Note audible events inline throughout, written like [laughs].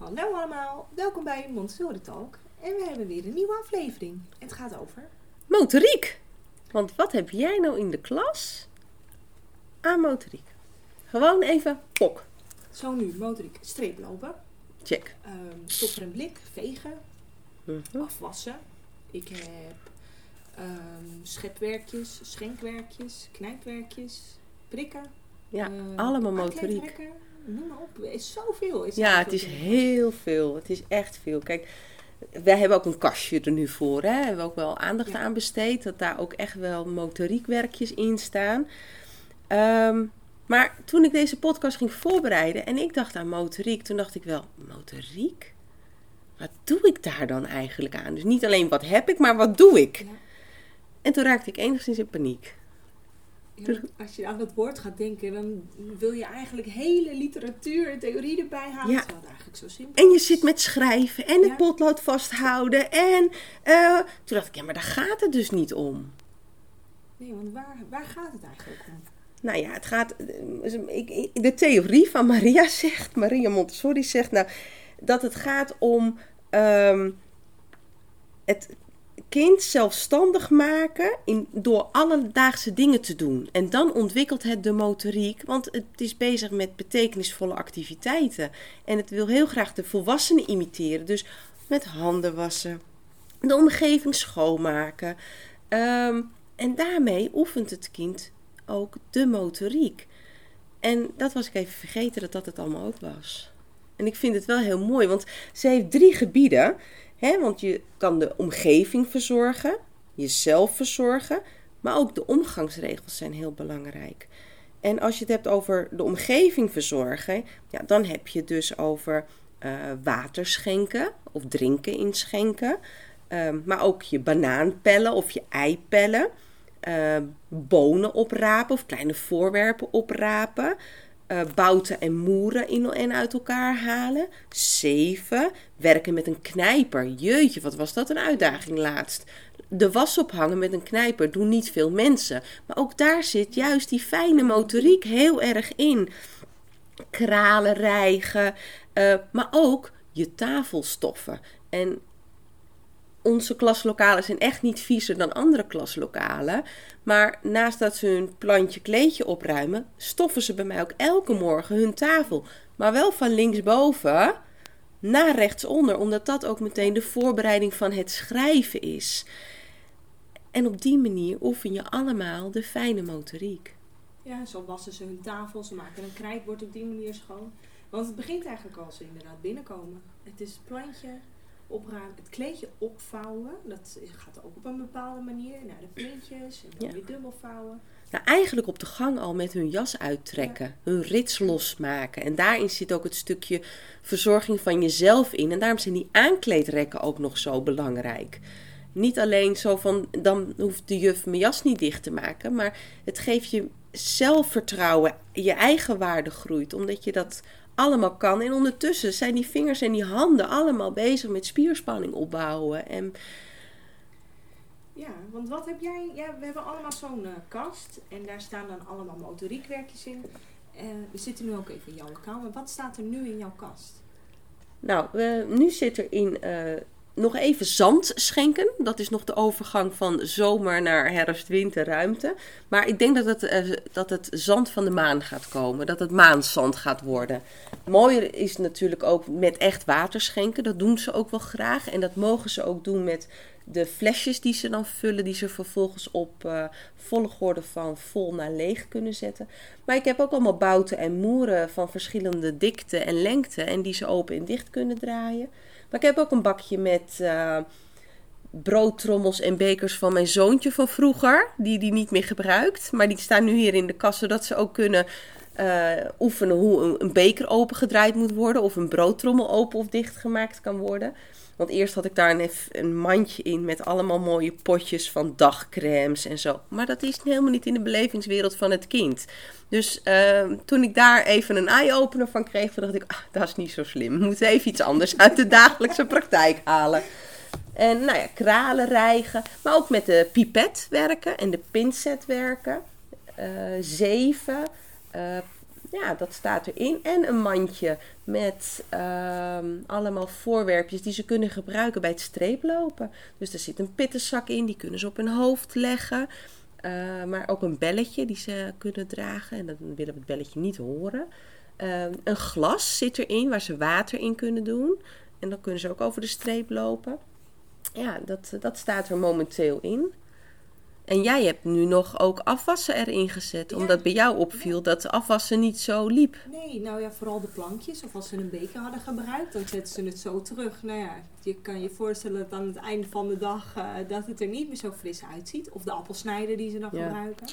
Hallo allemaal, welkom bij Montessori Talk. En we hebben weer een nieuwe aflevering. Het gaat over... Motoriek. Want wat heb jij nou in de klas aan motoriek? Gewoon even pok. Zo nu, motoriek, streeplopen, Check. ehm stopper en blik, vegen, Mhm. afwassen. Ik heb ehm, schepwerkjes, schenkwerkjes, knijpwerkjes, prikken. Ja, eh, allemaal motoriek. Noem maar op, er is zoveel. Is Ja, het is heel veel. Het is echt veel. Kijk, wij hebben ook een kastje er nu voor. Hè? We hebben ook wel aandacht Ja. aan besteed. Dat daar ook echt wel motoriekwerkjes in staan. Ehm, maar toen ik deze podcast ging voorbereiden en ik dacht aan motoriek, toen dacht ik wel, motoriek? Wat doe ik daar dan eigenlijk aan? Dus niet alleen wat heb ik, maar wat doe ik? Ja. En toen raakte ik enigszins in paniek. Ja, als je aan dat woord gaat denken, dan wil je eigenlijk hele literatuur en theorie erbij halen. Ja. Terwijl het eigenlijk zo simpel En je zit met schrijven en het potlood vasthouden. En eh, toen dacht ik, ja, maar daar gaat het dus niet om. Nee, want waar, waar gaat het eigenlijk om? Nou ja, het gaat. eh, De theorie van Maria [laughs] zegt, Maria Montessori zegt, nou, dat het gaat om ehm, het kind zelfstandig maken in, door alledaagse dingen te doen. En dan ontwikkelt het de motoriek, want het is bezig met betekenisvolle activiteiten. En het wil heel graag de volwassenen imiteren, dus met handen wassen, de omgeving schoonmaken. Ehm, en daarmee oefent het kind ook de motoriek. En dat was ik even vergeten dat dat het allemaal ook was. En ik vind het wel heel mooi, want ze heeft drie gebieden. Want je kan de omgeving verzorgen, jezelf verzorgen, maar ook de omgangsregels zijn heel belangrijk. En als je het hebt over de omgeving verzorgen, ja, dan heb je dus over eh, water schenken of drinken inschenken. Ehm, maar ook je banaan pellen of je ei pellen. eh, bonen oprapen of kleine voorwerpen oprapen. Eh, bouten en moeren in en uit elkaar halen. Zeven. Werken met een knijper. Jeetje, wat was dat een uitdaging laatst. De was ophangen met een knijper doen niet veel mensen. Maar ook daar zit juist die fijne motoriek heel erg in. Kralen rijgen, eh, maar ook je tafelstoffen. En onze klaslokalen zijn echt niet viezer dan andere klaslokalen. Maar naast dat ze hun plantje kleedje opruimen, stoffen ze bij mij ook elke morgen hun tafel. Maar wel van linksboven naar rechtsonder, omdat dat ook meteen de voorbereiding van het schrijven is. En op die manier oefen je allemaal de fijne motoriek. Ja, zo wassen ze hun tafel, ze maken een krijtbord op die manier schoon. Want het begint eigenlijk als ze inderdaad binnenkomen. Het is plantje opruimen, het kleedje opvouwen. Dat gaat ook op een bepaalde manier. Naar de puntjes en dan Ja. weer dubbel vouwen. Nou, eigenlijk op de gang al met hun jas uittrekken, hun rits losmaken. En daarin zit ook het stukje verzorging van jezelf in. En daarom zijn die aankleedrekken ook nog zo belangrijk. Niet alleen zo van, dan hoeft de juf mijn jas niet dicht te maken. Maar het geeft je zelfvertrouwen, je eigen waarde groeit. Omdat je dat allemaal kan. En ondertussen zijn die vingers en die handen allemaal bezig met spierspanning opbouwen. En Ja, want wat heb jij? Ja, we hebben allemaal zo'n eh, kast en daar staan dan allemaal motoriekwerkjes in. Eh, we zitten nu ook even in jouw maar wat staat er nu in jouw kast? Nou, we, nu zit er in eh, nog even zand schenken. Dat is nog de overgang van zomer naar herfst-winter ruimte. Maar ik denk dat het, eh, dat het zand van de maan gaat komen. Dat het maanzand gaat worden. Mooier is natuurlijk ook met echt water schenken. Dat doen ze ook wel graag. En dat mogen ze ook doen met de flesjes die ze dan vullen. Die ze vervolgens op eh, volgorde van vol naar leeg kunnen zetten. Maar ik heb ook allemaal bouten en moeren van verschillende dikte en lengte. En die ze open en dicht kunnen draaien. Maar ik heb ook een bakje met eh, broodtrommels en bekers van mijn zoontje van vroeger. Die die niet meer gebruikt. Maar die staan nu hier in de kast. Zodat ze ook kunnen eh, oefenen hoe een, een beker opengedraaid moet worden. Of een broodtrommel open of dicht gemaakt kan worden. Want eerst had ik daar een, een mandje in met allemaal mooie potjes van dagcremes en zo. Maar dat is helemaal niet in de belevingswereld van het kind. Dus uh, toen ik daar even een eye-opener van kreeg, dacht ik, ah, dat is niet zo slim. We moeten even iets anders uit de dagelijkse praktijk halen. En nou ja, kralen rijgen, maar ook met de pipet werken en de pincet werken. Uh, zeven, uh, ja, dat staat erin. En een mandje met ehm, allemaal voorwerpjes die ze kunnen gebruiken bij het streeplopen. Dus er zit een pittenzak in, die kunnen ze op hun hoofd leggen. Uh, maar ook een belletje die ze kunnen dragen. En dan willen we het belletje niet horen. Uh, een glas zit erin waar ze water in kunnen doen. En dan kunnen ze ook over de streep lopen. Ja, dat, dat staat er momenteel in. En jij hebt nu nog ook afwassen erin gezet. Omdat bij jou opviel dat afwassen niet zo liep. Nee, nou ja, vooral de plankjes. Of als ze een beker hadden gebruikt, dan zetten ze het zo terug. Nou ja, je kan je voorstellen dat aan het einde van de dag uh, dat het er niet meer zo fris uitziet. Of de appelsnijder die ze dan gebruiken.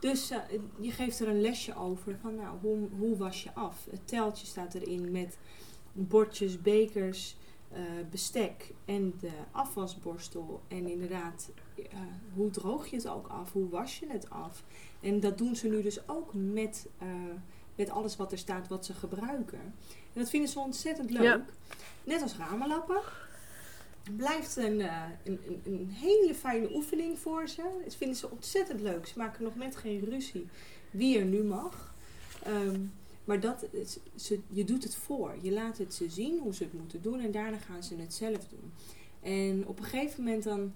Dus uh, je geeft er een lesje over van nou, hoe, hoe was je af? Het teltje staat erin met bordjes, bekers, uh, bestek en de afwasborstel. En inderdaad, uh, hoe droog je het ook af? Hoe was je het af? En dat doen ze nu dus ook met, uh, met alles wat er staat wat ze gebruiken. En dat vinden ze ontzettend leuk. Ja. Net als ramenlappen. Het blijft een, een, een, een, hele fijne oefening voor ze. Dat vinden ze ontzettend leuk. Ze maken nog net geen ruzie wie er nu mag. Um, maar dat, ze, je doet het voor. Je laat het ze zien hoe ze het moeten doen en daarna gaan ze het zelf doen. En op een gegeven moment dan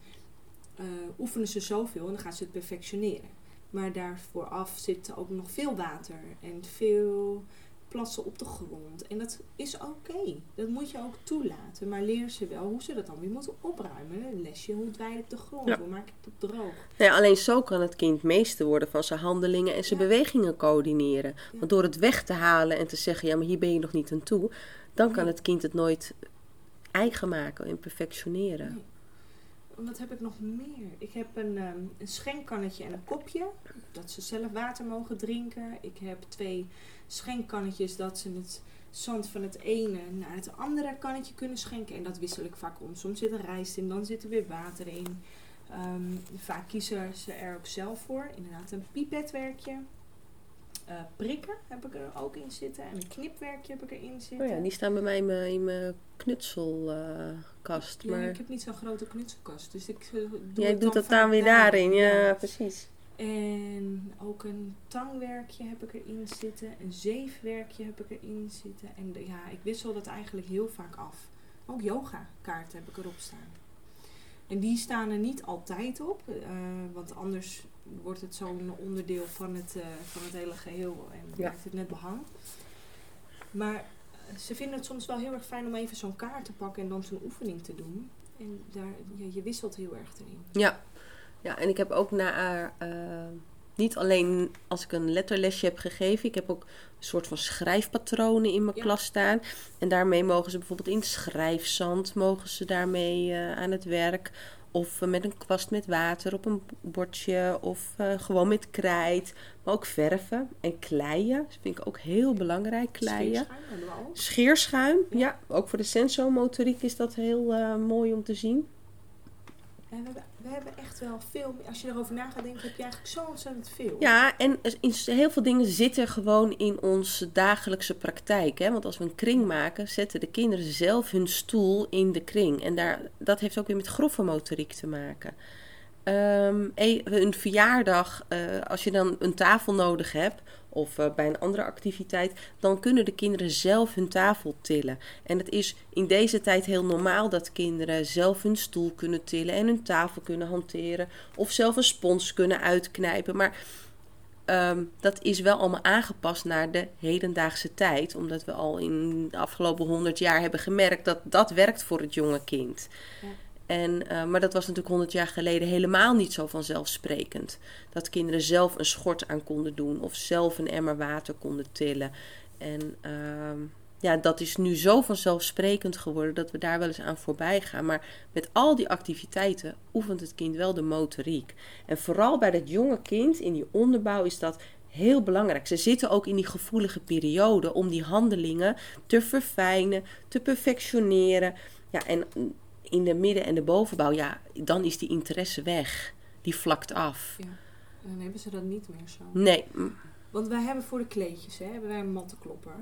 uh, oefenen ze zoveel en dan gaan ze het perfectioneren. Maar daarvoor af zit ook nog veel water en veel plassen op de grond. En dat is oké. Okay. Dat moet je ook toelaten. Maar leer ze wel hoe ze dat dan weer moeten opruimen. Een lesje, hoe dweil ik de grond? Ja. Hoe maak ik het droog? Ja, alleen zo kan het kind meester worden van zijn handelingen en zijn ja. bewegingen coördineren. Ja. Want door het weg te halen en te zeggen, ja, maar hier ben je nog niet aan toe, dan kan het kind het nooit eigen maken en perfectioneren. Nee. Wat heb ik nog meer? Ik heb een, um, een schenkkannetje en een kopje. Dat ze zelf water mogen drinken. Ik heb twee schenkkannetjes dat ze het zand van het ene naar het andere kannetje kunnen schenken. En dat wissel ik vaak om. Soms zit er rijst in, dan zit er weer water in. Um, vaak kiezen ze er ook zelf voor. Inderdaad, een pipetwerkje. Uh, prikken heb ik er ook in zitten. En een knipwerkje heb ik erin zitten. Oh ja, die staan bij mij in mijn, knutselkast. Uh, maar... Ja, ik heb niet zo'n grote knutselkast. Dus ik uh, doe Jij doet dat dan weer daarin. Ja, ja, precies. En ook een tangwerkje heb ik erin zitten. Een zeefwerkje heb ik erin zitten. En de, ja, ik wissel dat eigenlijk heel vaak af. Ook yoga kaarten heb ik erop staan. En die staan er niet altijd op. Uh, want anders wordt het zo'n onderdeel van het, uh, van het hele geheel. En ja. maakt het net behang. Maar uh, ze vinden het soms wel heel erg fijn om even zo'n kaart te pakken en dan zo'n oefening te doen. En daar, ja, je wisselt heel erg erin. Ja. Ja, en ik heb ook naar, uh, niet alleen als ik een letterlesje heb gegeven, ik heb ook een soort van schrijfpatronen in mijn ja. klas staan. En daarmee mogen ze bijvoorbeeld in schrijfzand, mogen ze daarmee uh, aan het werk. Of uh, met een kwast met water op een bordje. Of gewoon met krijt. Maar ook verven en kleien. Dat vind ik ook heel belangrijk, kleien. Scheerschuim, Scheerschuim, ja. ja. Ook voor de sensomotoriek is dat heel mooi om te zien. We hebben, we hebben echt wel veel. Als je erover na gaat denken, heb je eigenlijk zo ontzettend veel. Ja, en heel veel dingen zitten gewoon in onze dagelijkse praktijk. Hè? Want als we een kring maken, zetten de kinderen zelf hun stoel in de kring. En daar, dat heeft ook weer met grove motoriek te maken. Um, een verjaardag, uh, als je dan een tafel nodig hebt, of uh, bij een andere activiteit, dan kunnen de kinderen zelf hun tafel tillen. En het is in deze tijd heel normaal dat kinderen zelf hun stoel kunnen tillen en hun tafel kunnen hanteren, of zelf een spons kunnen uitknijpen. Maar um, dat is wel allemaal aangepast naar de hedendaagse tijd, omdat we al in de afgelopen honderd jaar hebben gemerkt dat dat werkt voor het jonge kind. Ja. En, uh, maar dat was natuurlijk honderd jaar geleden helemaal niet zo vanzelfsprekend. Dat kinderen zelf een schort aan konden doen of zelf een emmer water konden tillen. En uh, ja, dat is nu zo vanzelfsprekend geworden dat we daar wel eens aan voorbij gaan. Maar met al die activiteiten oefent het kind wel de motoriek. En vooral bij dat jonge kind in die onderbouw is dat heel belangrijk. Ze zitten ook in die gevoelige periode om die handelingen te verfijnen, te perfectioneren. Ja, en in de midden- en de bovenbouw, ja, dan is die interesse weg. Die vlakt af. Ja, dan hebben ze dat niet meer zo. Nee. Want wij hebben voor de kleedjes, hè, hebben wij een mattenklopper.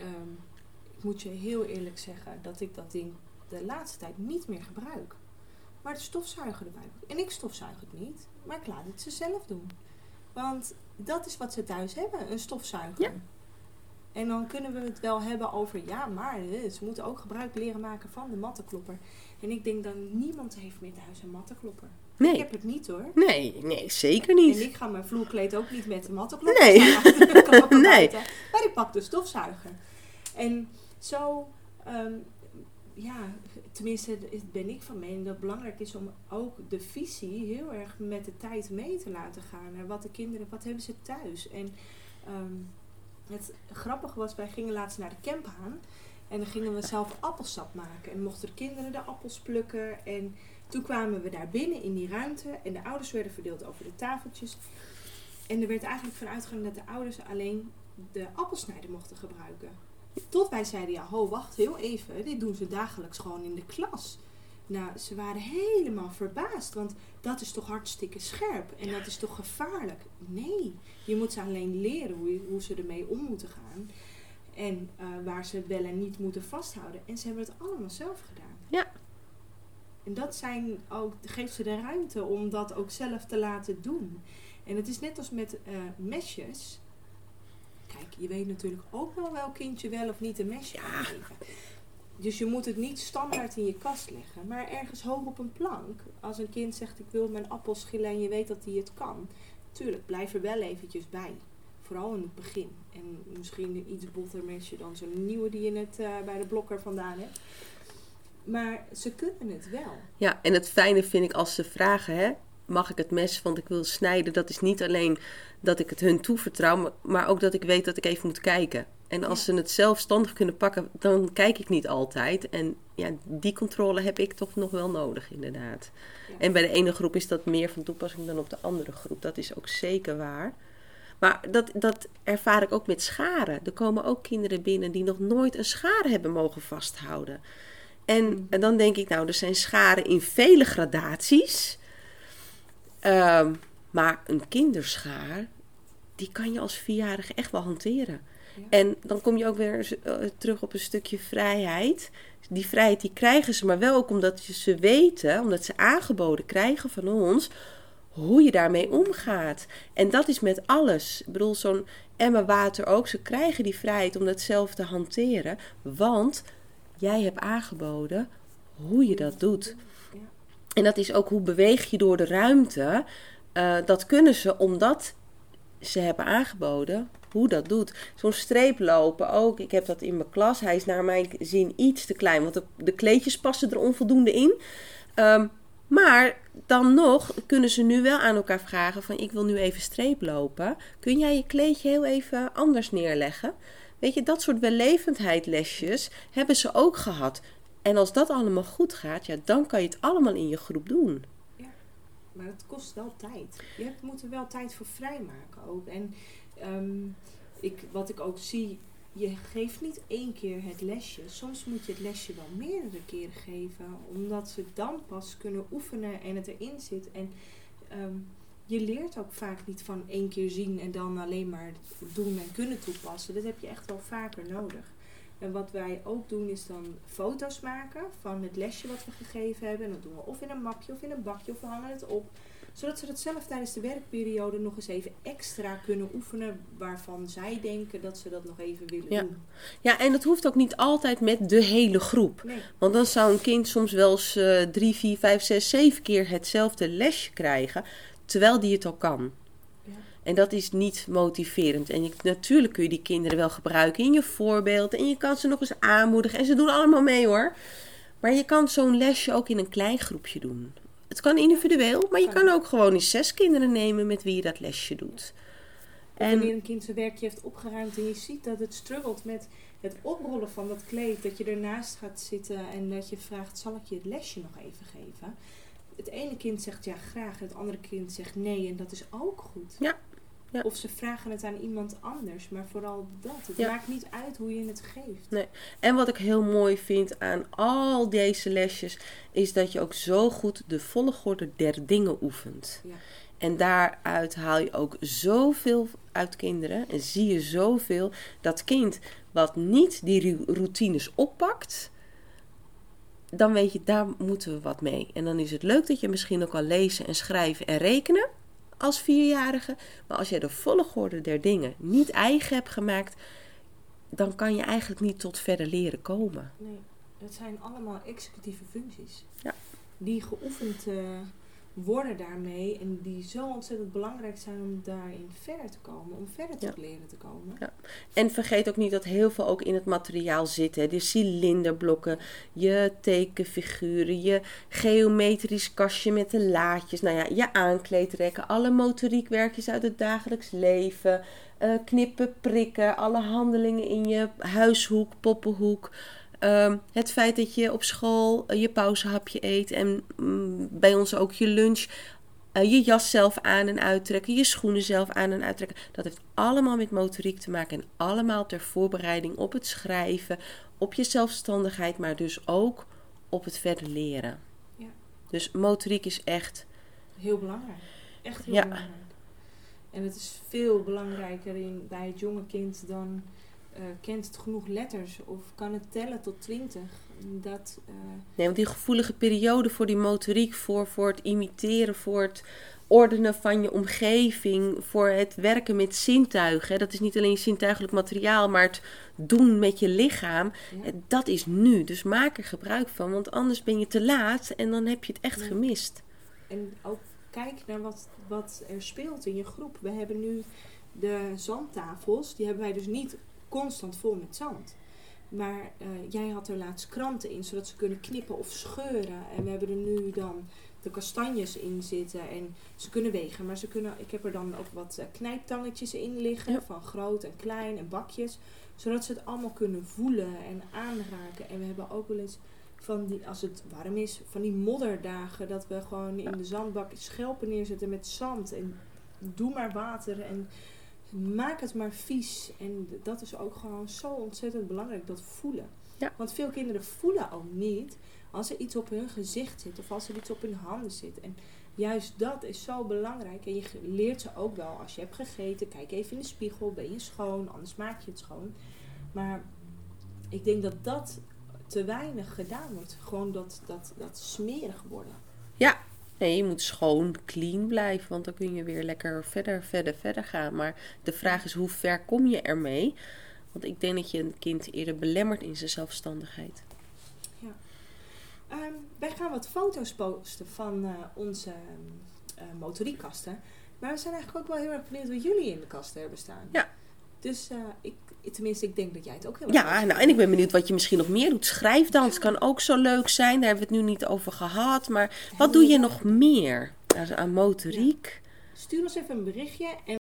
Um, ik moet je heel eerlijk zeggen dat ik dat ding de laatste tijd niet meer gebruik. Maar de stofzuiger erbij. En ik stofzuig het niet, maar ik laat het ze zelf doen. Want dat is wat ze thuis hebben, een stofzuiger. Ja. En dan kunnen we het wel hebben over, ja, maar eh, ze moeten ook gebruik leren maken van de mattenklopper. En ik denk dan, niemand heeft meer thuis een mattenklopper. Ik Nee, heb het niet hoor. nee, nee, zeker En niet. ik ga mijn vloerkleed ook niet met de mattenklopper Nee. [laughs] Nee. buiten. Maar ik pak de stofzuiger. En zo, ehm, ja, tenminste ben ik van mening dat het belangrijk is om ook de visie heel erg met de tijd mee te laten gaan. En wat de kinderen, wat hebben ze thuis? En ehm, het grappige was, wij gingen laatst naar de camphaan. En dan gingen we zelf appelsap maken. En mochten de kinderen de appels plukken. En toen kwamen we daar binnen in die ruimte. En de ouders werden verdeeld over de tafeltjes. En er werd eigenlijk van uitgegaan dat de ouders alleen de appelsnijder mochten gebruiken. Tot wij zeiden, ja, ho, wacht heel even. Dit doen ze dagelijks gewoon in de klas. Nou, ze waren helemaal verbaasd. Want dat is toch hartstikke scherp. En dat is toch gevaarlijk? Nee, je moet ze alleen leren hoe, hoe ze ermee om moeten gaan. En eh, waar ze het wel en niet moeten vasthouden. En ze hebben het allemaal zelf gedaan. Ja. En dat zijn ook, geeft ze de ruimte om dat ook zelf te laten doen. En het is net als met eh, mesjes. Kijk, je weet natuurlijk ook wel welk kindje wel of niet een mesje geven. Dus je moet het niet standaard in je kast leggen. Maar ergens hoog op een plank. Als een kind zegt ik wil mijn appel schillen en je weet dat hij het kan. Tuurlijk, blijf er wel eventjes bij. Vooral in het begin. En misschien een iets botter mesje dan zo'n nieuwe die je net eh, bij de blokker vandaan hebt. Maar ze kunnen het wel. Ja, en het fijne vind ik als ze vragen, hè, mag ik het mes, want ik wil snijden. Dat is niet alleen dat ik het hun toevertrouw, maar- maar ook dat ik weet dat ik even moet kijken. En als Ja. ze het zelfstandig kunnen pakken, dan kijk ik niet altijd. En ja, die controle heb ik toch nog wel nodig, inderdaad. Ja. En bij de ene groep is dat meer van toepassing dan op de andere groep. Dat is ook zeker waar. Maar dat, dat ervaar ik ook met scharen. Er komen ook kinderen binnen die nog nooit een schaar hebben mogen vasthouden. En, en dan denk ik, nou, er zijn scharen in vele gradaties. Ehm, maar een kinderschaar, die kan je als vierjarige echt wel hanteren. En dan kom je ook weer eh, terug op een stukje vrijheid. Die vrijheid die krijgen ze, maar wel ook omdat ze weten, omdat ze aangeboden krijgen van ons, hoe je daarmee omgaat. En dat is met alles. Ik bedoel, zo'n emmer water ook. Ze krijgen die vrijheid om dat zelf te hanteren. Want jij hebt aangeboden hoe je dat doet. En dat is ook hoe beweeg je door de ruimte. Eh, dat kunnen ze omdat ze hebben aangeboden hoe dat doet. Zo'n streeplopen ook. Ik heb dat in mijn klas. Hij is naar mijn zin iets te klein. Want de, kleedjes passen er onvoldoende in. Ehm, maar dan nog kunnen ze nu wel aan elkaar vragen van ik wil nu even streeplopen. Kun jij je kleedje heel even anders neerleggen? Weet je, dat soort wellevendheidlesjes hebben ze ook gehad. En als dat allemaal goed gaat, ja, dan kan je het allemaal in je groep doen. Maar het kost wel tijd. Je moet er wel tijd voor vrijmaken ook. En ehm, ik, wat ik ook zie, je geeft niet één keer het lesje. Soms moet je het lesje wel meerdere keren geven. Omdat ze dan pas kunnen oefenen en het erin zit. En ehm, je leert ook vaak niet van één keer zien en dan alleen maar doen en kunnen toepassen. Dat heb je echt wel vaker nodig. En wat wij ook doen is dan foto's maken van het lesje wat we gegeven hebben. En dat doen we of in een mapje of in een bakje of we hangen het op. Zodat ze dat zelf tijdens de werkperiode nog eens even extra kunnen oefenen. Waarvan zij denken dat ze dat nog even willen Ja. doen. Ja, en dat hoeft ook niet altijd met de hele groep. Nee, Want dan zou een kind soms wel eens eh, drie, vier, vijf, zes, zeven keer hetzelfde lesje krijgen, terwijl die het al kan. Ja. En dat is niet motiverend. En je, natuurlijk kun je die kinderen wel gebruiken in je voorbeeld. En je kan ze nog eens aanmoedigen. En ze doen allemaal mee hoor. Maar je kan zo'n lesje ook in een klein groepje doen. Het kan individueel, maar je kan ook gewoon eens zes kinderen nemen met wie je dat lesje doet. Of wanneer En een kind zijn werkje heeft opgeruimd en je ziet dat het struggelt met het oprollen van dat kleed. Dat je ernaast gaat zitten en dat je vraagt, zal ik je het lesje nog even geven? Het ene kind zegt ja graag en het andere kind zegt nee en dat is ook goed. Ja, ja. Of ze vragen het aan iemand anders, maar vooral dat. Het Ja. maakt niet uit hoe je het geeft. En wat ik heel mooi vind aan al deze lesjes, is dat je ook zo goed de volgorde der dingen oefent. Ja. En daaruit haal je ook zoveel uit kinderen en zie je zoveel dat kind wat niet die routines oppakt, dan weet je, daar moeten we wat mee. En dan is het leuk dat je misschien ook kan lezen en schrijven en rekenen. Als vierjarige. Maar als jij de volgorde der dingen niet eigen hebt gemaakt, dan kan je eigenlijk niet tot verder leren komen. Nee, het zijn allemaal executieve functies. Ja. Die geoefend eh, worden daarmee en die zo ontzettend belangrijk zijn om daarin verder te komen, om verder Ja. leren te komen. Ja. En vergeet ook niet dat heel veel ook in het materiaal zit. Hè. De cilinderblokken, je tekenfiguren, je geometrisch kastje met de laadjes. Nou ja, je aankleedrekken, alle motoriekwerkjes uit het dagelijks leven. eh, knippen, prikken, alle handelingen in je huishoek, poppenhoek. Ehm, het feit dat je op school eh, je pauzehapje eet en mm, bij ons ook je lunch. eh, je jas zelf aan en uittrekken, je schoenen zelf aan en uittrekken. Dat heeft allemaal met motoriek te maken en allemaal ter voorbereiding op het schrijven, op je zelfstandigheid, maar dus ook op het verder leren. Ja. Dus motoriek is echt, Heel belangrijk. Echt heel Ja. belangrijk. En het is veel belangrijker in, bij het jonge kind dan eh, kent het genoeg letters of kan het tellen tot twintig. Dat, eh, nee, want die gevoelige periode voor die motoriek, voor, voor het imiteren, voor het ordenen van je omgeving, voor het werken met zintuigen. hè, Dat is niet alleen zintuigelijk materiaal, maar het doen met je lichaam. ja. Eh, Dat is nu, dus maak er gebruik van, want anders ben je te laat en dan heb je het echt Ja. gemist. En ook kijk naar wat, wat er speelt in je groep. We hebben nu de zandtafels, die hebben wij dus niet constant vol met zand. Maar eh, jij had er laatst kranten in, zodat ze kunnen knippen of scheuren. En we hebben er nu dan de kastanjes in zitten. En ze kunnen wegen, maar ze kunnen, ik heb er dan ook wat eh, knijptangetjes in liggen. Ja. Van groot en klein en bakjes. Zodat ze het allemaal kunnen voelen en aanraken. En we hebben ook wel eens van die, als het warm is, van die modderdagen. Dat we gewoon in de zandbak schelpen neerzetten met zand. En doe maar water en maak het maar vies. En dat is ook gewoon zo ontzettend belangrijk, dat voelen. Ja. Want veel kinderen voelen ook niet als er iets op hun gezicht zit of als er iets op hun handen zit. En juist dat is zo belangrijk. En je leert ze ook wel als je hebt gegeten. Kijk even in de spiegel, ben je schoon, anders maak je het schoon. Maar ik denk dat dat te weinig gedaan wordt. Gewoon dat, dat, dat smerig worden. Nee, je moet schoon, clean blijven, want dan kun je weer lekker verder, verder, verder gaan. Maar de vraag is, hoe ver kom je ermee? Want ik denk dat je een kind eerder belemmert in zijn zelfstandigheid. Ehm, wij gaan wat foto's posten van eh, onze eh motoriekkasten. Maar we zijn eigenlijk ook wel heel erg benieuwd wat jullie in de kasten hebben staan. Ja. Dus eh, ik, tenminste, ik denk dat jij het ook heel erg Ja, nou, en ik ben benieuwd wat je misschien nog meer doet. Schrijfdans kan ook zo leuk zijn, daar hebben we het nu niet over gehad. Maar wat doe je nog meer aan- aan motoriek? Stuur ons even een berichtje en